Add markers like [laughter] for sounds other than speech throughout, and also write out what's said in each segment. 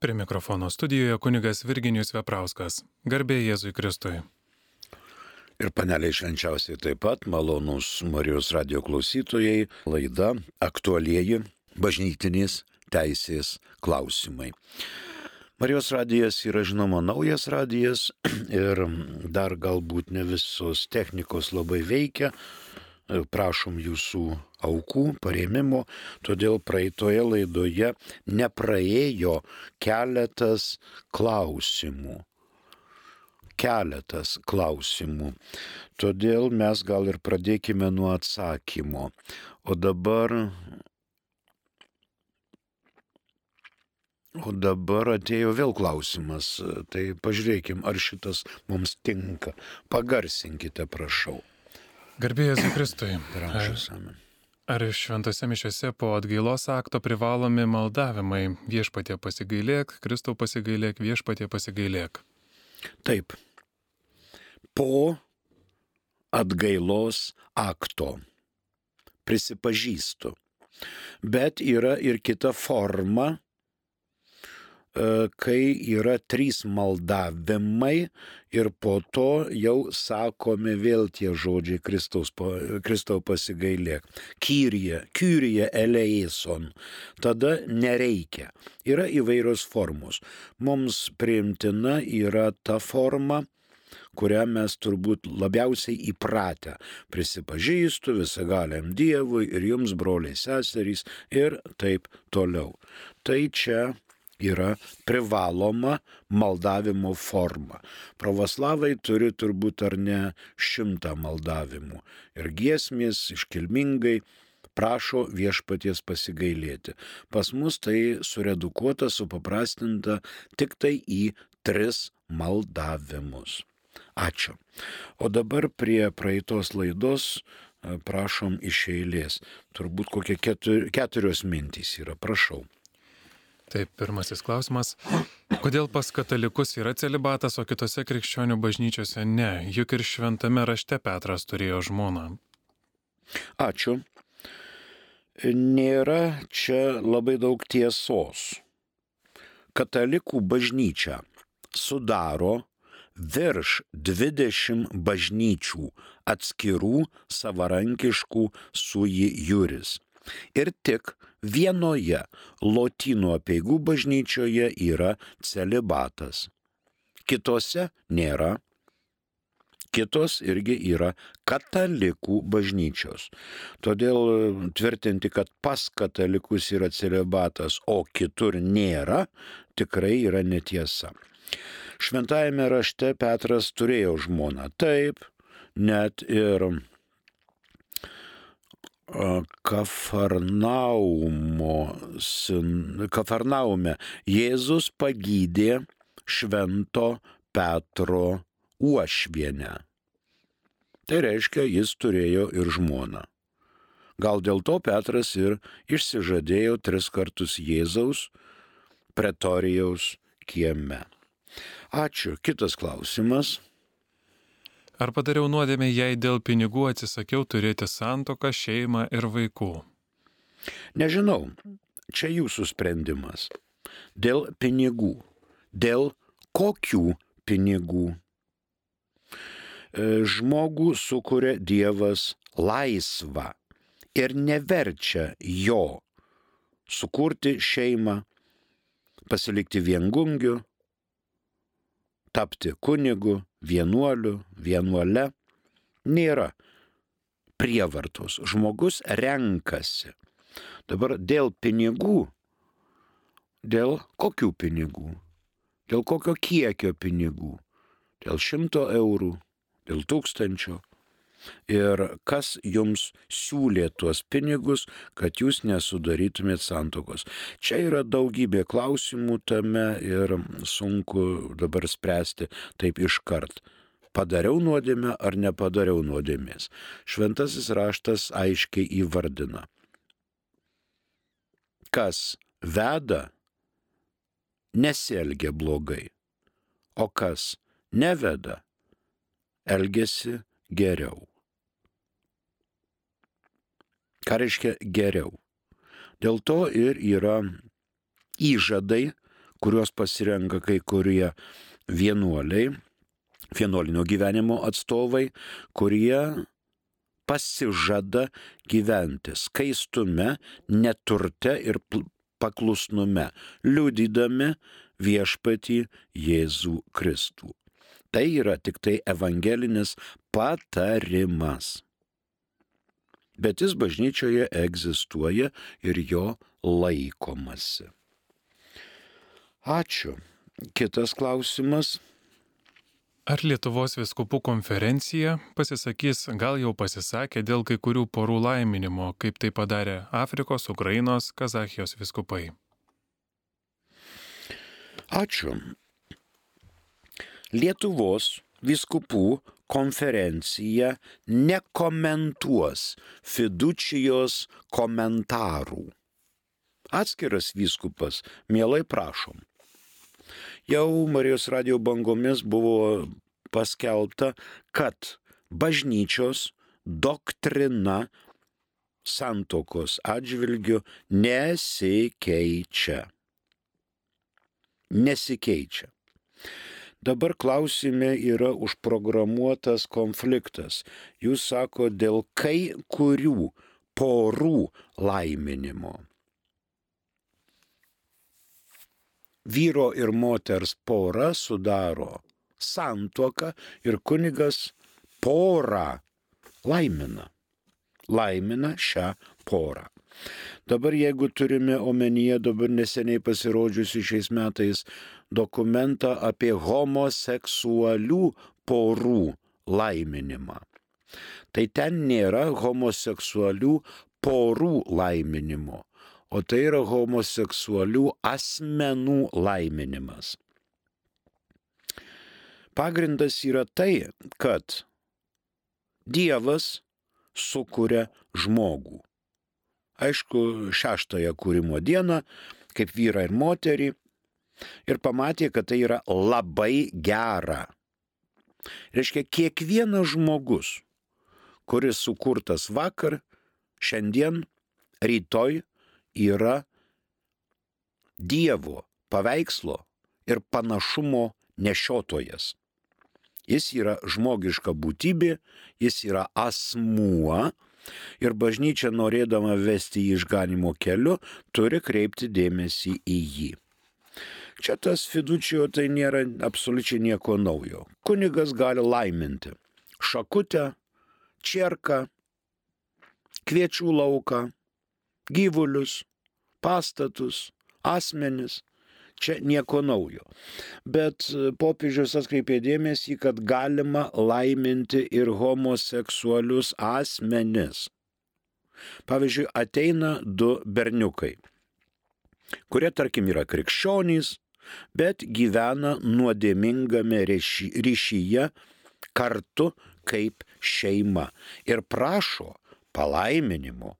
Prie mikrofono studijoje kunigas Virginijus Veprauskas. Garbė Jėzui Kristui. Ir paneliai švenčiausiai taip pat malonus Marijos radio klausytojai laida aktualieji bažnytinės teisės klausimai. Marijos radijas yra žinoma naujas radijas [clears throat] ir dar galbūt ne visos technikos labai veikia. Prašom jūsų aukų, paremimo, todėl praeitoje laidoje nepraėjo keletas klausimų. Keletas klausimų. Todėl mes gal ir pradėkime nuo atsakymo. O dabar O dabar atėjo vėl klausimas, tai pažiūrėkim, ar šitas mums tinka. Pagarsinkite, prašau. Garbėjai Kristui. Prašysame. Ar šventose mišiose po atgailos akto privalomi maldavimai viešpatie pasigailėk, Kristau pasigailėk, viešpatie pasigailėk? Taip. Po atgailos akto prisipažįstu. Bet yra ir kita forma, kai yra trys maldavimai ir po to jau sakomi vėl tie žodžiai Kristaus, Kristau pasigailėk. Kyrija, kyrija eleison. Tada nereikia. Yra įvairios formos. Mums priimtina yra ta forma, kurią mes turbūt labiausiai įpratę. Prisipažįstu visagaliam Dievui ir jums, broliai seserys, ir taip toliau. Tai čia yra privaloma maldavimo forma. Pravoslavai turi turbūt ar ne šimtą maldavimų ir giesmės iškilmingai prašo viešpaties pasigailėti. Pas mus tai suredukuota, supaprastinta tik tai į tris maldavimus. Ačiū. O dabar prie praeitos laidos prašom iš eilės. Turbūt kokie keturios mintys yra. Prašau. Taip, pirmasis klausimas. Kodėl pas katalikus yra celibatas, o kitose krikščionių bažnyčiose ne? Juk ir šventame rašte Petras turėjo žmoną. Ačiū. Nėra čia labai daug tiesos. Katalikų bažnyčia sudaro virš 20 bažnyčių atskirų savarankiškų sui juris. Ir tik vienoje lotynų apieigų bažnyčioje yra celibatas. Kitose nėra. Kitos irgi yra katalikų bažnyčios. Todėl tvirtinti, kad pas katalikus yra celibatas, o kitur nėra, tikrai yra netiesa. Šventajame rašte Petras turėjo žmoną. Taip, net ir Kafarnaume Jėzus pagydė švento Petro uošvienę. Tai reiškia, jis turėjo ir žmoną. Gal dėl to Petras ir išsižadėjo tris kartus Jėzaus pretorijaus kieme. Ačiū. Kitas klausimas. Ar padariau nuodėmę, jei dėl pinigų atsisakiau turėti santoką, šeimą ir vaikų? Nežinau, čia jūsų sprendimas. Dėl pinigų. Dėl kokių pinigų? E, žmogų sukuria Dievas laisvą ir neverčia jo sukurti šeimą, pasilikti viengungiu, tapti kunigu, vienuoliu, vienuole, nėra prievartos. Žmogus renkasi. Dabar dėl pinigų, dėl kokių pinigų, dėl kokio kiekio pinigų, dėl šimto eurų, dėl tūkstančio, ir kas jums siūlė tuos pinigus, kad jūs nesudarytumėt santokos. Čia yra daugybė klausimų tame ir sunku dabar spręsti taip iškart. Padariau nuodėmę ar nepadariau nuodėmės. Šventasis raštas aiškiai įvardina. Kas veda, nesielgia blogai, o kas neveda, elgesi geriau. Ką reiškia geriau? Dėl to ir yra įžadai, kuriuos pasirenka kai kurie vienuoliai, vienuolinio gyvenimo atstovai, kurie pasižada gyventi skaistume, neturte ir paklusnume, liudydami viešpatį Jėzų Kristų. Tai yra tik tai evangelinis patarimas. Bet jis bažnyčioje egzistuoja ir jo laikomasi. Ačiū. Kitas klausimas. Ar Lietuvos viskupų konferencija pasisakys, gal jau pasisakė dėl kai kurių porų laiminimo, kaip tai padarė Afrikos, Ukrainos, Kazachijos viskupai? Ačiū. Lietuvos viskupų konferencija nekomentuos fidučijos komentarų. Atskiras vyskupas, mielai prašom. Jau Marijos radio bangomis buvo paskelbta, kad bažnyčios doktrina santokos atžvilgių nesikeičia. Nesikeičia. Dabar klausime yra užprogramuotas konfliktas. Jūs sako dėl kai kurių porų laiminimo. Vyro ir moters pora sudaro santuoką ir kunigas porą laimina. Laimina šią porą. Dabar jeigu turime omenyje dabar neseniai pasirodžiusi šiais metais dokumentą apie homoseksualių porų laiminimą. Tai ten nėra homoseksualių porų laiminimo, o tai yra homoseksualių asmenų laiminimas. Pagrindas yra tai, kad Dievas sukuria žmogų aišku, šeštąją kūrimo dieną, kaip vyrą ir moterį, ir pamatė, kad tai yra labai gera. Reiškia, kiekvienas žmogus, kuris sukurtas vakar, šiandien, rytoj yra Dievo paveikslo ir panašumo nešiotojas. Jis yra žmogiška būtybė, jis yra asmuo, Ir bažnyčia, norėdama vesti jį išganimo keliu, turi kreipti dėmesį į jį. Čia tas fidučijo tai nėra absoliučiai nieko naujo. Kunigas gali laiminti šakutę, čierką, kviečių lauką, gyvulius, pastatus, asmenis. Čia nieko naujo. Bet popiežius atkreipė dėmesį, kad galima laiminti ir homoseksualius asmenis. Pavyzdžiui, ateina du berniukai, kurie tarkim yra krikščionys, bet gyvena nuodėmingame ryšyje kartu kaip šeima ir prašo palaiminimo.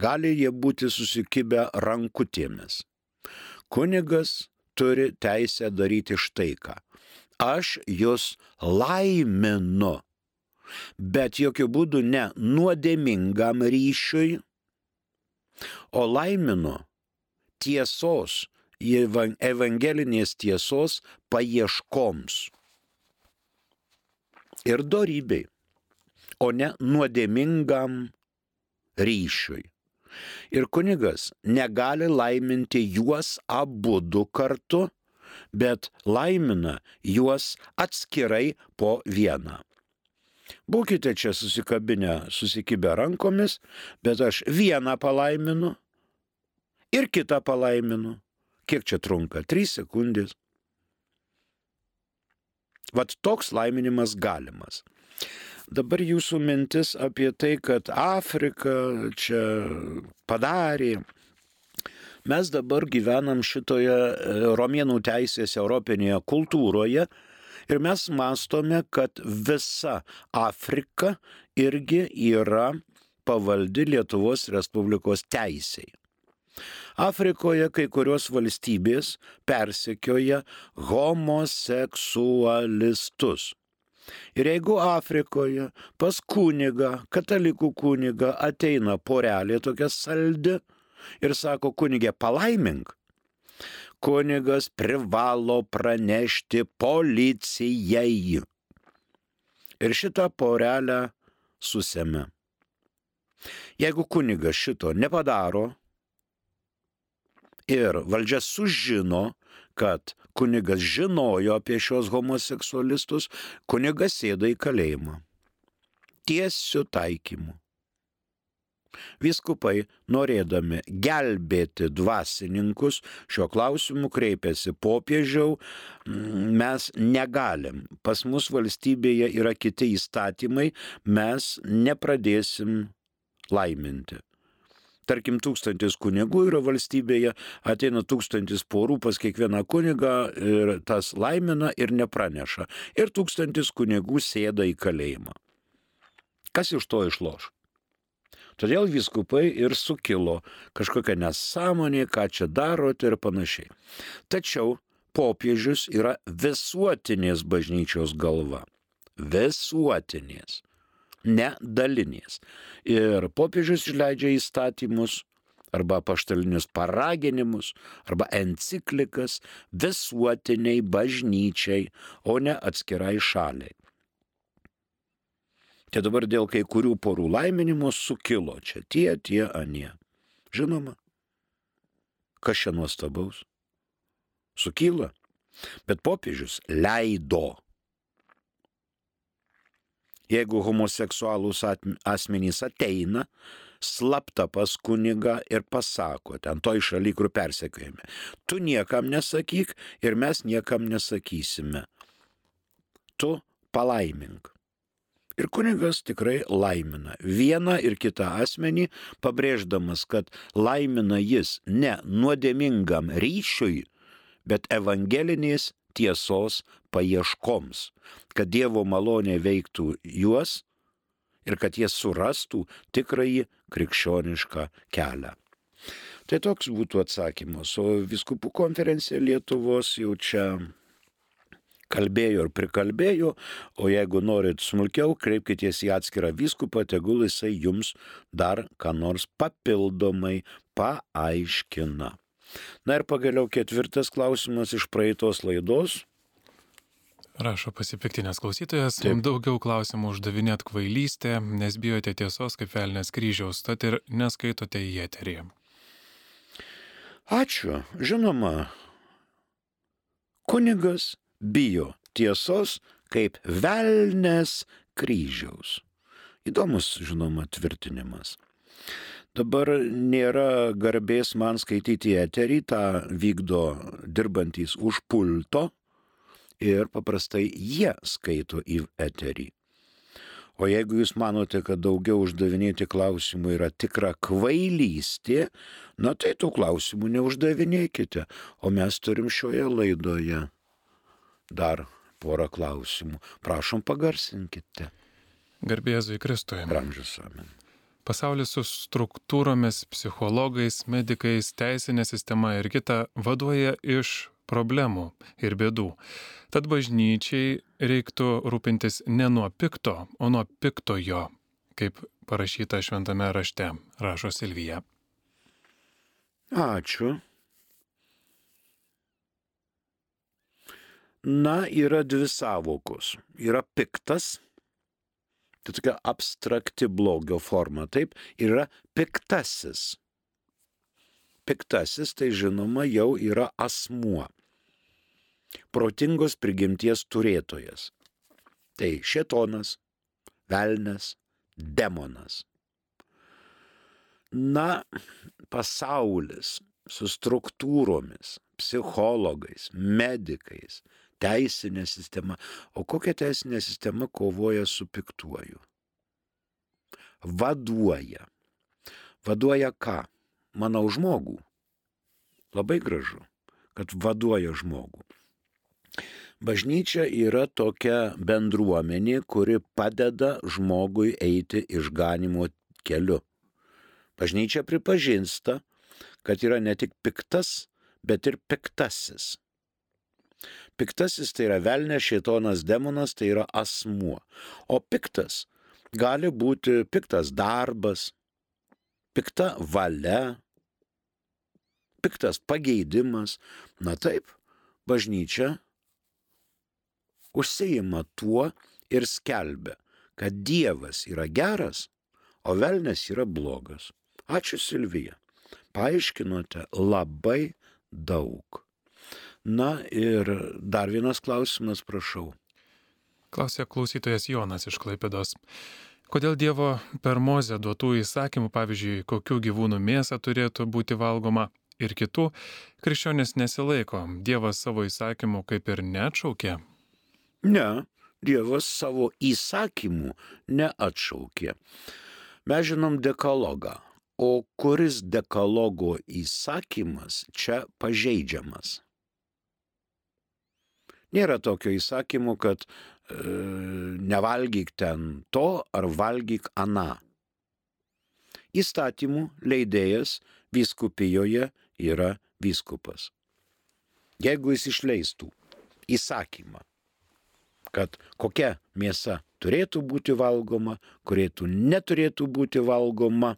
Gali jie būti susikibę rankutėmis kunigas turi teisę daryti štai ką. Aš jūs laiminu, bet jokių būdų ne nuodėmingam ryšiui, o laiminu tiesos, evangelinės tiesos paieškoms ir darybei, o ne nuodėmingam ryšiui. Ir kunigas negali laiminti juos abu du kartu, bet laimina juos atskirai po vieną. Būkite čia susikabinę, susikibę rankomis, bet aš vieną palaiminu ir kitą palaiminu. Kiek čia trunka? Trys sekundės. Vat toks laiminimas galimas. Dabar jūsų mintis apie tai, kad Afrika čia padarė. Mes dabar gyvenam šitoje e, romėnų teisės europinėje kultūroje ir mes mastome, kad visa Afrika irgi yra pavaldi Lietuvos Respublikos teisiai. Afrikoje kai kurios valstybės persekioja homoseksualistus. Ir jeigu Afrikoje pas kunigą, katalikų kunigą ateina porelė tokia saldi ir sako kunigė palaimink, kunigas privalo pranešti policijai. Ir šitą porelę susėmė. Jeigu kunigas šito nepadaro ir valdžia sužino, kad kunigas žinojo apie šios homoseksualistus, kunigas sėda į kalėjimą. Tiesiu taikymu. Viskupai, norėdami gelbėti dvasininkus, šiuo klausimu kreipėsi popiežiau, mes negalim, pas mus valstybėje yra kiti įstatymai, mes nepradėsim laiminti. Tarkim, tūkstantis kunigų yra valstybėje, ateina tūkstantis porų pas kiekvieną kunigą ir tas laimina ir nepraneša. Ir tūkstantis kunigų sėda į kalėjimą. Kas iš to išloš? Todėl viskupai ir sukilo kažkokia nesąmonė, ką čia darote ir panašiai. Tačiau popiežius yra visuotinės bažnyčios galva. Visuotinės ne dalinės. Ir popiežius išleidžia įstatymus arba paštalinius paraginimus, arba enciklikas visuotiniai bažnyčiai, o ne atskirai šaliai. Tai dabar dėl kai kurių porų laiminimo sukilo čia tie, tie, anie. Žinoma, kas čia nuostabaus? Sukyla. Bet popiežius leido jeigu homoseksualūs asmenys ateina, slapta pas kunigą ir pasako, ten toj šaly, kur persekiojame, tu niekam nesakyk ir mes niekam nesakysime. Tu palaimink. Ir kunigas tikrai laimina vieną ir kitą asmenį, pabrėždamas, kad laimina jis ne nuodėmingam ryšiui, bet evangelinės tiesos paieškoms, kad Dievo malonė veiktų juos ir kad jie surastų tikrąjį krikščionišką kelią. Tai toks būtų atsakymas, o viskupų konferencija Lietuvos jau čia kalbėjo ir prikalbėjo, o jeigu norit smulkiau, kreipkitės į atskirą vyskupą, tegul jisai jums dar ką nors papildomai paaiškina. Na ir pagaliau ketvirtas klausimas iš praeitos laidos. Rašo pasipiktinės klausytojas, Taip. daugiau klausimų uždavinėt kvailystę, nes bijote tiesos kaip velnės kryžiaus, tad ir neskaitote į eterį. Ačiū. Žinoma, kunigas bijo tiesos kaip velnės kryžiaus. Įdomus, žinoma, tvirtinimas. Dabar nėra garbės man skaityti eterį, tą vykdo dirbantys už pulto ir paprastai jie skaito į eterį. O jeigu jūs manote, kad daugiau uždavinėti klausimų yra tikra kvailystė, na tai tų klausimų neuždavinėkite, o mes turim šioje laidoje dar porą klausimų. Prašom pagarsinkite. Garbėzui Kristui. Ramžius amen. Pasaulis su struktūromis, psichologais, medikais, teisinė sistema ir kita vaduoja iš problemų ir bėdų. Tad bažnyčiai reiktų rūpintis ne nuo pikto, o nuo piktojo, kaip parašyta šventame rašte, rašo Silvija. Ačiū. Na, yra dvi savokos. Yra piktas Tai tokia abstrakti blogio forma, taip, yra piktasis. Piktasis tai žinoma jau yra asmuo. Protingos prigimties turėtojas. Tai šetonas, velnes, demonas. Na, pasaulis su struktūromis, psichologais, medikais, teisinė sistema. O kokia teisinė sistema kovoja su piktuoju? Vaduoja. Vaduoja ką? Manau, žmogų. Labai gražu, kad vaduoja žmogų. Bažnyčia yra tokia bendruomenė, kuri padeda žmogui eiti išganimo keliu. Bažnyčia pripažinsta, kad yra ne tik piktas, bet ir piktasis. Piktasis tai yra velnės, šėtonas, demonas, tai yra asmuo. O piktas gali būti piktas darbas, pikta valia, piktas pageidimas. Na taip, bažnyčia užsieima tuo ir skelbia, kad Dievas yra geras, o velnės yra blogas. Ačiū Silvija. Paaiškinote labai daug. Na ir dar vienas klausimas, prašau. Klausė klausytojas Jonas iš Klaipėdos. Kodėl Dievo per mozę duotų įsakymų, pavyzdžiui, kokių gyvūnų mėsa turėtų būti valgoma ir kitų, krikščionis nesilaiko, Dievas savo įsakymų kaip ir neatšaukė? Ne, Dievas savo įsakymų neatšaukė. Mes žinom dekalogą, o kuris dekalogo įsakymas čia pažeidžiamas? Nėra tokio įsakymo, kad e, nevalgyk ten to ar valgyk aną. Įstatymų leidėjas vyskupijoje yra vyskupas. Jeigu jis išleistų įsakymą, kad kokia mėsa turėtų būti valgoma, kurėtų neturėtų būti valgoma,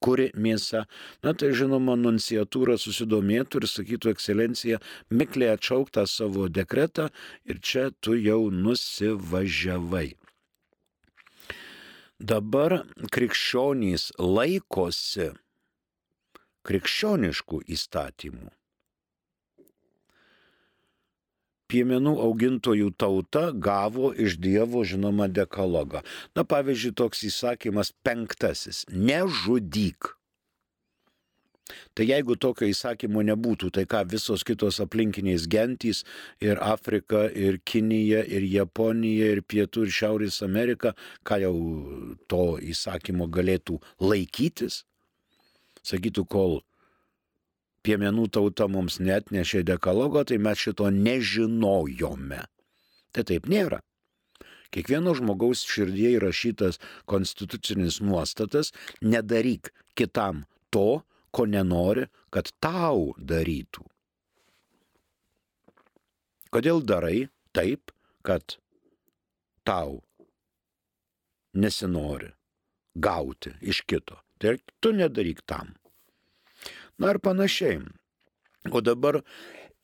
kuri mėsa, na tai žinoma, nunciatūra susidomėtų ir sakytų, ekscelencija, mikliai atšauk tą savo dekretą ir čia tu jau nusivažiavai. Dabar krikščionys laikosi krikščioniškų įstatymų piemenų augintojų tauta gavo iš Dievo žinoma dekalogą. Na pavyzdžiui, toks įsakymas penktasis - nežudyk. Tai jeigu tokio įsakymo nebūtų, tai ką visos kitos aplinkiniais gentys ir Afrika, ir Kinija, ir Japonija, ir Pietų, ir Šiaurės Amerika, ką jau to įsakymo galėtų laikytis? Sakytų, kol piemenų tauta mums net nešė dekalogo, tai mes šito nežinojome. Tai taip nėra. Kiekvieno žmogaus širdie įrašytas konstitucinis nuostatas - nedaryk kitam to, ko nenori, kad tau darytų. Kodėl darai taip, kad tau nesinori gauti iš kito? Tai tu nedaryk tam. Na ir panašiai. O dabar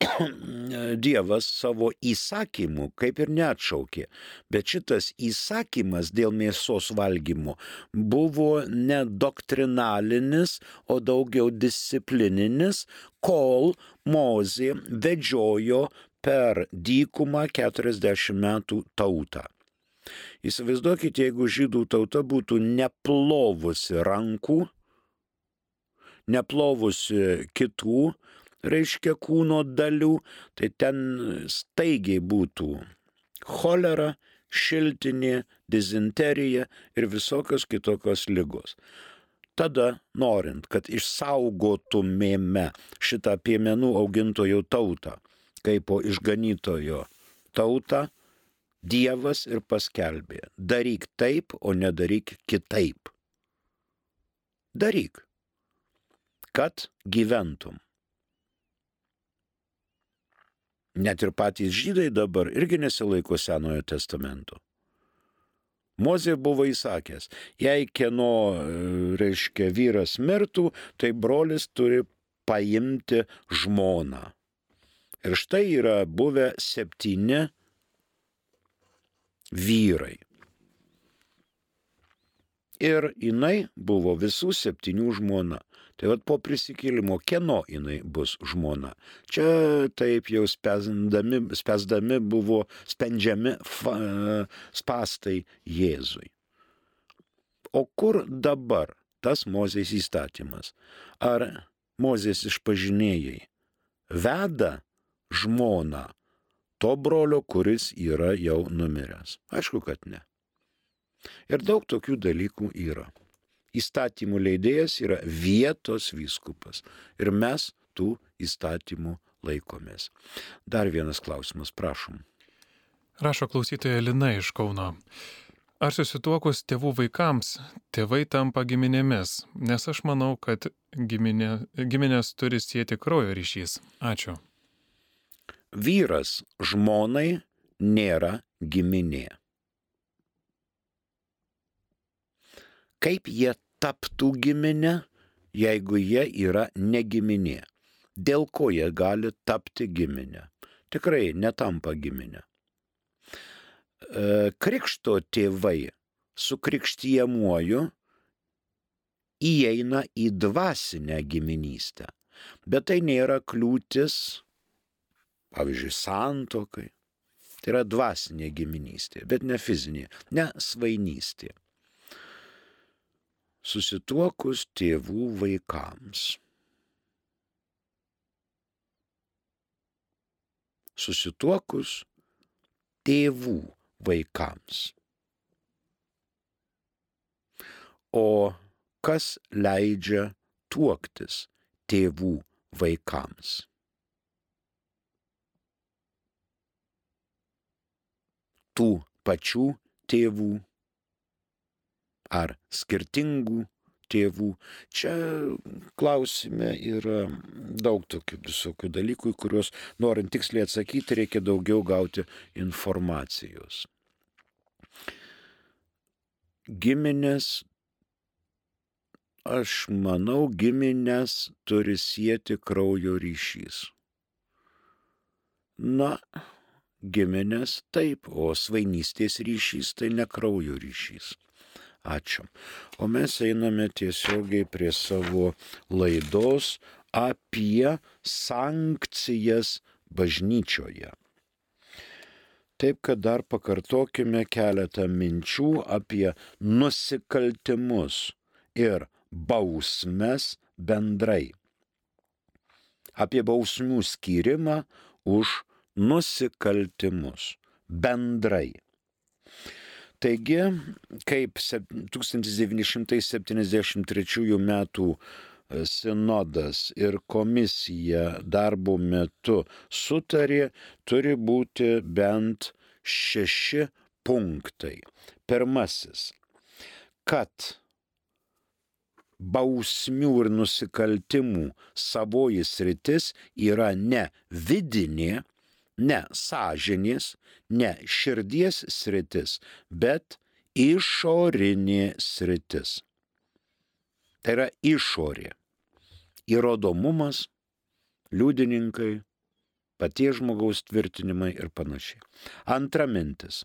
[clears throat] Dievas savo įsakymų kaip ir neatšaukė, bet šitas įsakymas dėl mėsos valgymo buvo ne doktrinalinis, o daugiau disciplininis, kol Mozė vedžiojo per dykumą 40 metų tautą. Įsivaizduokite, jeigu žydų tauta būtų neplovusi rankų, neplovusi kitų, reiškia kūno dalių, tai ten staigiai būtų cholera, šiltinė, dizenterija ir visokios kitokios lygos. Tada, norint, kad išsaugotumėme šitą piemenų augintojų tautą, kaip po išganytojo tautą, Dievas ir paskelbė, daryk taip, o nedaryk kitaip. Daryk kad gyventum. Net ir patys žydai dabar irgi nesilaiko Senojo testamento. Mozė buvo įsakęs, jei kieno, reiškia, vyras mirtų, tai brolis turi paimti žmoną. Ir štai yra buvę septyni vyrai. Ir jinai buvo visų septynių žmona. Tai vad po prisikėlimo, kieno jinai bus žmona. Čia taip jau spesdami, spesdami buvo spendžiami fa, spastai Jėzui. O kur dabar tas Mozės įstatymas? Ar Mozės išpažinėjai veda žmoną to brolio, kuris yra jau numiręs? Aišku, kad ne. Ir daug tokių dalykų yra įstatymų leidėjas yra vietos vyskupas. Ir mes tų įstatymų laikomės. Dar vienas klausimas, prašom. Rašo klausytoja Lina iš Kauno. Ar susituokus tėvų vaikams, tėvai tampa giminėmis? Nes aš manau, kad giminė, giminės turi sėti kraujo ryšys. Ačiū. Vyras žmonai nėra giminė. Kaip jie taptų giminė, jeigu jie yra negiminė. dėl ko jie gali tapti giminę. Tikrai netampa giminę. E, krikšto tėvai su krikštijamuoju įeina į dvasinę giminystę. Bet tai nėra kliūtis, pavyzdžiui, santokai. Tai yra dvasinė giminystė, bet ne fizinė, ne svainystė. Susituokus tėvų vaikams. Susituokus tėvų vaikams. O kas leidžia tuoktis tėvų vaikams? Tų pačių tėvų ar skirtingų tėvų. Čia klausime yra daug tokių visokių dalykų, į kuriuos norint tiksliai atsakyti, reikia daugiau gauti informacijos. Giminės, aš manau, giminės turi sieti kraujo ryšys. Na, giminės taip, o svainystės ryšys tai ne kraujo ryšys. Ačiū. O mes einame tiesiogiai prie savo laidos apie sankcijas bažnyčioje. Taip, kad dar pakartokime keletą minčių apie nusikaltimus ir bausmes bendrai. Apie bausmių skirimą už nusikaltimus bendrai. Taigi, kaip 1973 metų e, sinodas ir komisija darbo metu sutarė, turi būti bent šeši punktai. Pirmasis, kad bausmių ir nusikaltimų savoji sritis yra ne vidinė, ne sąžinės, ne širdies sritis, bet išorinė sritis. Tai yra išorė. Įrodomumas, liudininkai, paties žmogaus tvirtinimai ir panašiai. Antra mintis.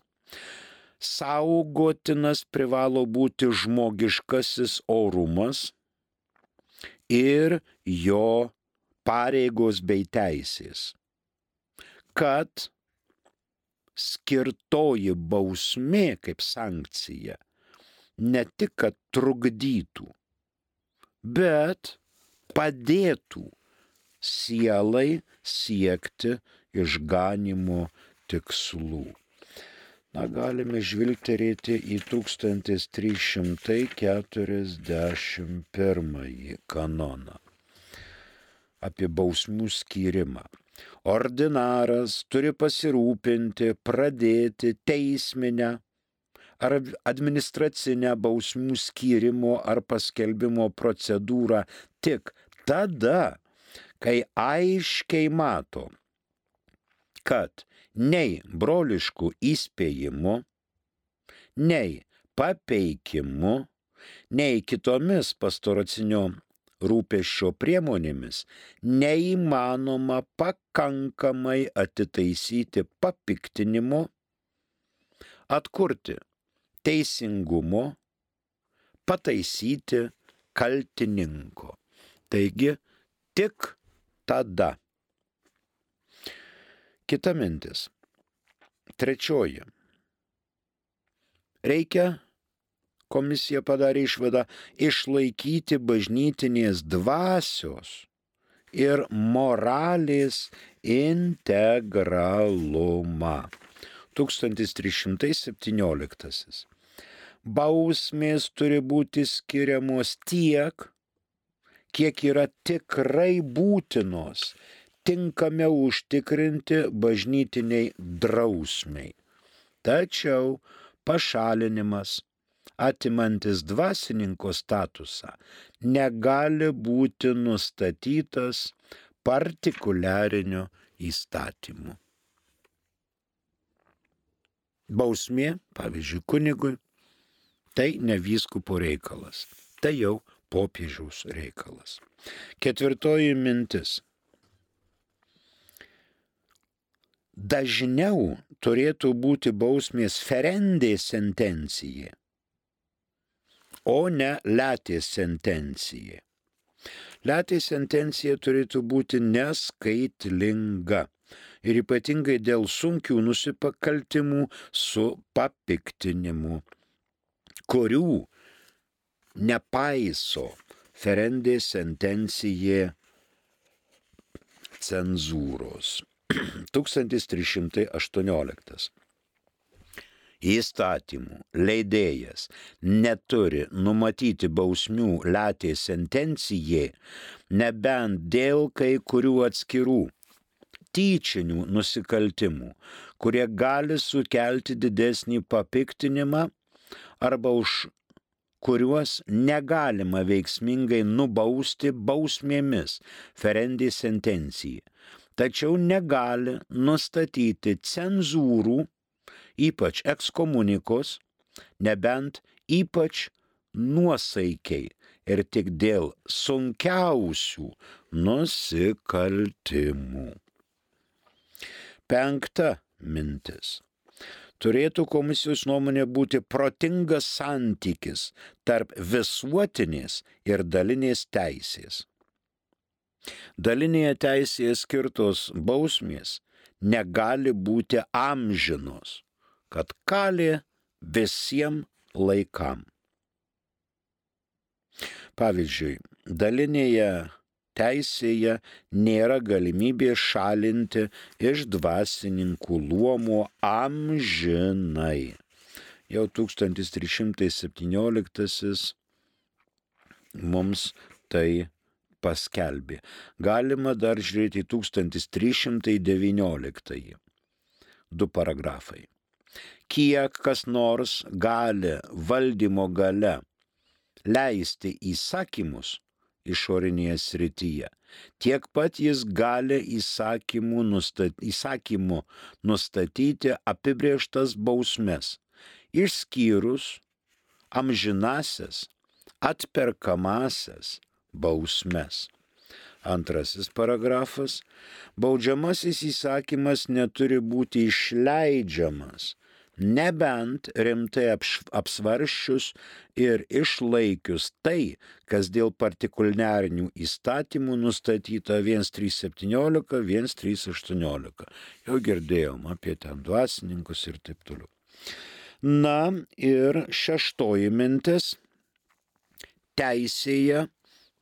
Saugotinas privalo būti žmogiškasis orumas ir jo pareigos bei teisės kad skirtoji bausmė kaip sankcija ne tik, kad trukdytų, bet padėtų sielai siekti išganimo tikslų. Na, galime žvilgterėti į 1341 kanoną apie bausmių skyrimą. Ordinaras turi pasirūpinti, pradėti teisminę ar administracinę bausmių skyrimo ar paskelbimo procedūrą tik tada, kai aiškiai mato, kad nei broliškų įspėjimų, nei papeikimu, nei kitomis pastoracinio rūpeščio priemonėmis neįmanoma pakankamai atitaisyti papiktinimo, atkurti teisingumo, pataisyti kaltininko. Taigi tik tada. Kita mintis. Trečioji. Reikia komisija padarė išvadą išlaikyti bažnytinės dvasios ir moralės integralumą. 1317. Bausmės turi būti skiriamos tiek, kiek yra tikrai būtinos, tinkamiau užtikrinti bažnytiniai drausmiai. Tačiau pašalinimas atimantis dvasininko statusą, negali būti nustatytas partikuliariniu įstatymu. Bausmė, pavyzdžiui, kunigui, tai ne vyskupo reikalas, tai jau popiežiaus reikalas. Ketvirtoji mintis. Dažniau turėtų būti bausmės ferendė sentencija, o ne letė sentencija. Letė sentencija turėtų būti neskaitlinga ir ypatingai dėl sunkių nusipakaltimų su papiktinimu, kurių nepaiso ferendė sentencija cenzūros. [clears throat] 1318. Įstatymų leidėjas neturi numatyti bausmių letė sentencijai, nebent dėl kai kurių atskirų tyčinių nusikaltimų, kurie gali sukelti didesnį papiktinimą arba už kuriuos negalima veiksmingai nubausti bausmėmis ferendį sentenciją, tačiau negali nustatyti cenzūrų, ypač ekskomunikos, nebent ypač nuosaikiai ir tik dėl sunkiausių nusikaltimų. Penkta mintis. Turėtų komisijos nuomonė būti protingas santykis tarp visuotinės ir dalinės teisės. Dalinėje teisėje skirtos bausmės negali būti amžinos, kad kali visiems laikam. Pavyzdžiui, dalinėje teisėje nėra galimybės šalinti iš dvasininkų luomo amžinai. Jau 1317 mums tai paskelbė. Galima dar žiūrėti 1319. Du paragrafai. Kiek kas nors gali valdymo gale leisti įsakymus, išorinėje srityje. Tiek pat jis gali įsakymų, nustat, įsakymų nustatyti apibrieštas bausmes, išskyrus amžinasias, atperkamasias bausmes. Antrasis paragrafas. Baudžiamasis įsakymas neturi būti išleidžiamas nebent rimtai apsvaršius ir išlaikius tai, kas dėl partikuliarinių įstatymų nustatyta 1317, 1318. Jau girdėjom apie ten dvasininkus ir taip toliau. Na ir šeštoji mintis - teisėje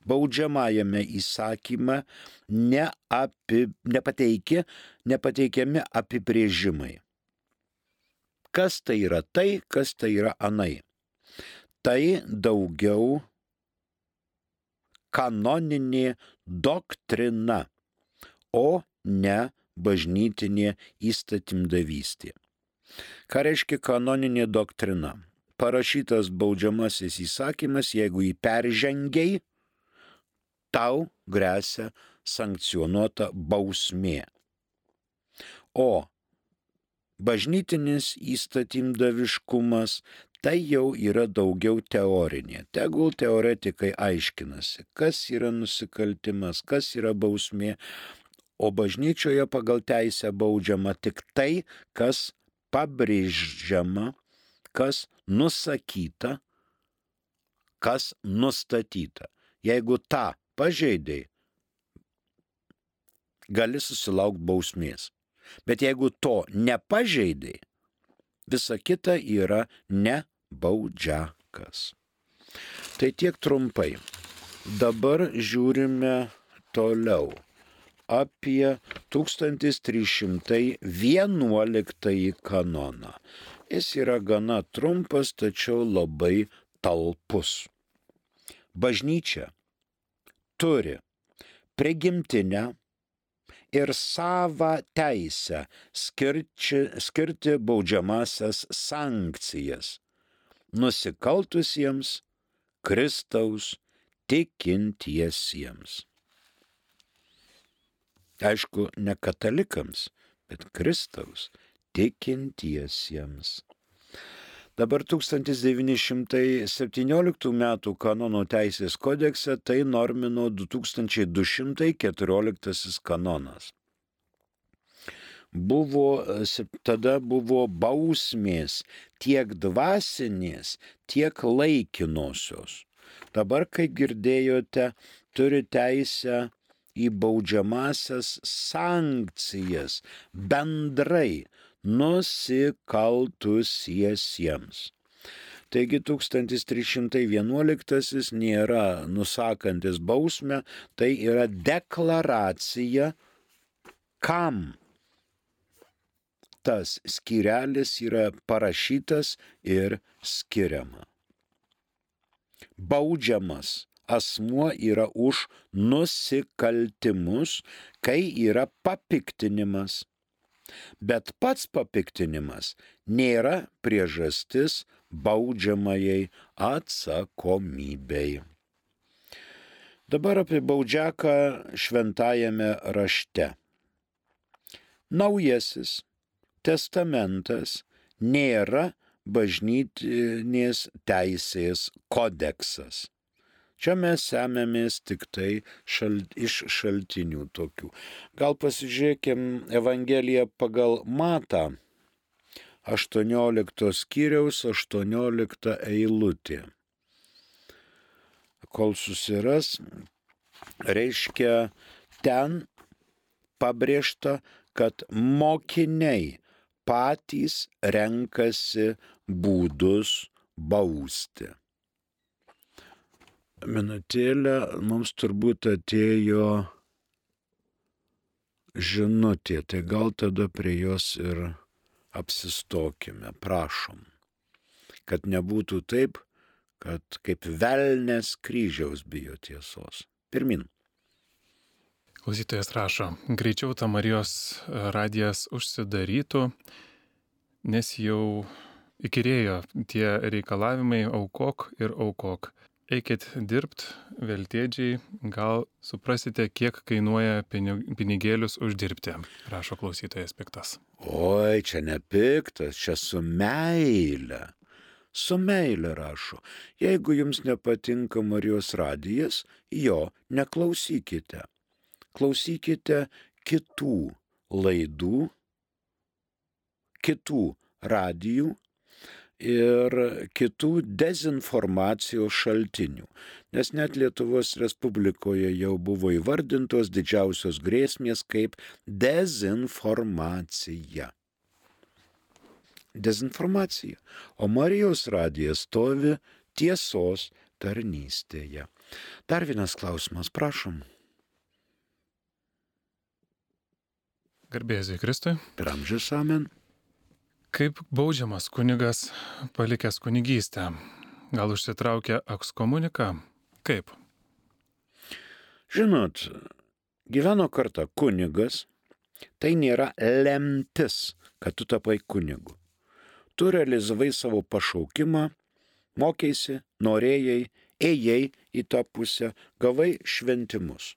baudžiamajame įsakyme neapi, nepateikė, nepateikiami apibrėžimai kas tai yra tai, kas tai yra anai. Tai daugiau kanoninė doktrina, o ne bažnytinė įstatymdavystė. Ką reiškia kanoninė doktrina? Parašytas baudžiamasis įsakymas, jeigu jį peržengiai, tau grėsia sankcionuota bausmė. O bažnytinis įstatymdaviškumas tai jau yra daugiau teorinė. Tegul teoretikai aiškinasi, kas yra nusikaltimas, kas yra bausmė, o bažnyčioje pagal teisę baudžiama tik tai, kas pabrėžiama, kas nusakyta, kas nustatyta. Jeigu tą pažeidai, gali susilaukti bausmės. Bet jeigu to nepažeidai, visa kita yra nebaudžiakas. Tai tiek trumpai. Dabar žiūrime toliau apie 1311 kanoną. Jis yra gana trumpas, tačiau labai talpus. Bažnyčia turi prigimtinę ir savą teisę skirči, skirti baudžiamasias sankcijas nusikaltusiems Kristaus tikintiesiems. Aišku, ne katalikams, bet Kristaus tikintiesiems. Dabar 1917 m. kanono teisės kodekse tai normino 2214 kanonas. buvo, tada buvo bausmės tiek dvasinės, tiek laikinosios. Dabar, kaip girdėjote, turi teisę į baudžiamasias sankcijas bendrai nusikaltusiesiems. Taigi 1311 nėra nusakantis bausmę, tai yra deklaracija, kam tas skirelis yra parašytas ir skiriama. Baudžiamas asmuo yra už nusikaltimus, kai yra papiktinimas. Bet pats papiktinimas nėra priežastis baudžiamajai atsakomybei. Dabar apie baudžiaką šventajame rašte. Naujasis testamentas nėra bažnytinės teisės kodeksas. Čia mes semėmės tik tai šalt, iš šaltinių tokių. Gal pasižiūrėkim Evangeliją pagal Matą, 18 skyriaus 18 eilutė. Kol susiras, reiškia ten pabrėžta, kad mokiniai patys renkasi būdus bausti. Minutėlę mums turbūt atėjo žinutė, tai gal tada prie jos ir apsistokime, prašom, kad nebūtų taip, kad kaip velnės kryžiaus bijo tiesos. Pirmin. Klausytojas rašo, greičiau ta Marijos radijas užsidarytų, nes jau įkyrėjo tie reikalavimai aukok ir aukok. Eikit dirbt, veltėdžiai, gal suprasite, kiek kainuoja pinigėlius uždirbti, rašo klausytojas piktas. Oi, čia ne piktas, čia su meile. Su meile rašo. Jeigu jums nepatinka Marijos radijas, jo neklausykite klausykite kitų laidų, kitų radijų ir kitų dezinformacijos šaltinių. Nes net Lietuvos Respublikoje jau buvo įvardintos didžiausios grėsmės kaip dezinformacija. Dezinformacija. O Marijos radijas stovi tiesos tarnystėje. Dar vienas klausimas, prašom. Garbėsiu Kristui. Per amžius amen. Kaip baudžiamas kunigas palikęs kunigystę? Gal užsitraukia ekskomuniką? Kaip? Žinot, gyveno kartą kunigas, tai nėra lemtis, kad tu tapai kunigu. Tu realizavai savo pašaukimą, mokėsi, norėjai, ėjai į tą pusę, gavai šventimus.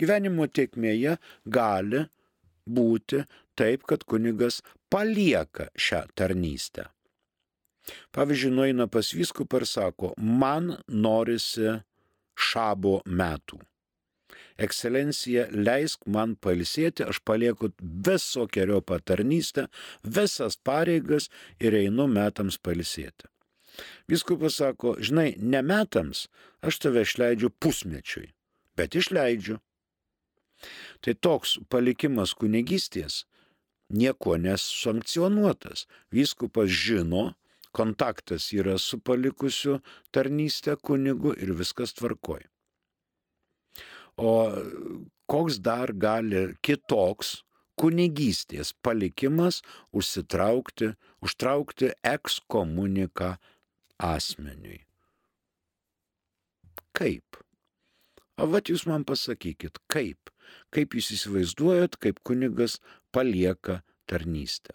Gyvenimo tiekmėje gali būti taip, kad kunigas palieka šią tarnystę. Pavyzdžiui, nueina pas viskupą ir sako, man norisi šabo metų. Ekscelencija, leisk man palsėti, aš palieku visokiojo patarnystę, visas pareigas ir einu metams palsėti. Viskupas sako, žinai, ne metams, aš tave išleidžiu pusmečiui, bet išleidžiu. Tai toks palikimas kunigystės nieko nesankcionuotas. Vyskupas žino, kontaktas yra su palikusiu tarnystę kunigu ir viskas tvarkoj. O koks dar gali kitoks kunigystės palikimas užsitraukti, užtraukti ekskomuniką asmeniui? Kaip? O vat jūs man pasakykit, kaip, kaip jūs įsivaizduojat, kaip kunigas palieka tarnystę.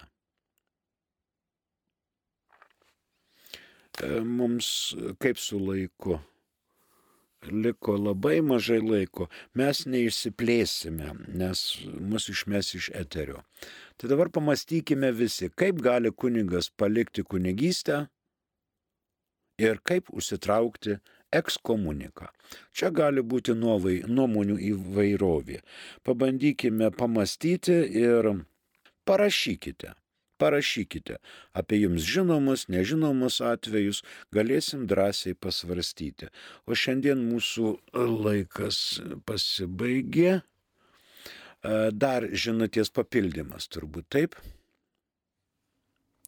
E, mums kaip su laiku liko labai mažai laiko, mes neišsiplėsime, nes mus išmes iš eterio. Tai dabar pamastykime visi, kaip gali kunigas palikti kunigystę ir kaip užsitraukti ekskomunika. Čia gali būti nuovai, nuomonių įvairovė. Pabandykime pamastyti ir parašykite. Parašykite apie jums žinomus, nežinomus atvejus, galėsim drąsiai pasvarstyti. O šiandien mūsų laikas pasibaigė. Dar žinutės papildymas turbūt taip.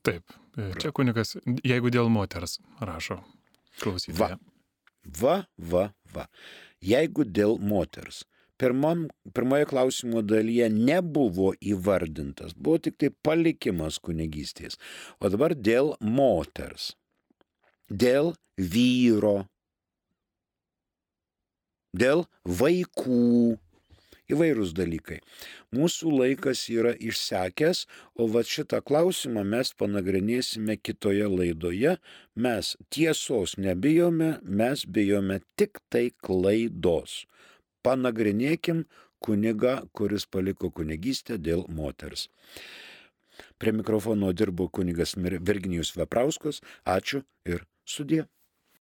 Taip, čia kunigas, jeigu dėl moters rašo klausytoja. Va, va, va. Jeigu dėl moters. Pirmam, pirmoje klausimo dalyje nebuvo įvardintas, buvo tik tai palikimas kunigystės. O dabar dėl moters, dėl vyro, dėl vaikų įvairūs dalykai. Mūsų laikas yra išsekęs, o va šitą klausimą mes panagrinėsime kitoje laidoje. Mes tiesos nebijome, mes bijome tik tai klaidos. Panagrinėkim kuniga, kuris paliko kunigystę dėl moters. Prie mikrofono dirbo kunigas Virginijus Veprauskas. Ačiū ir sudė.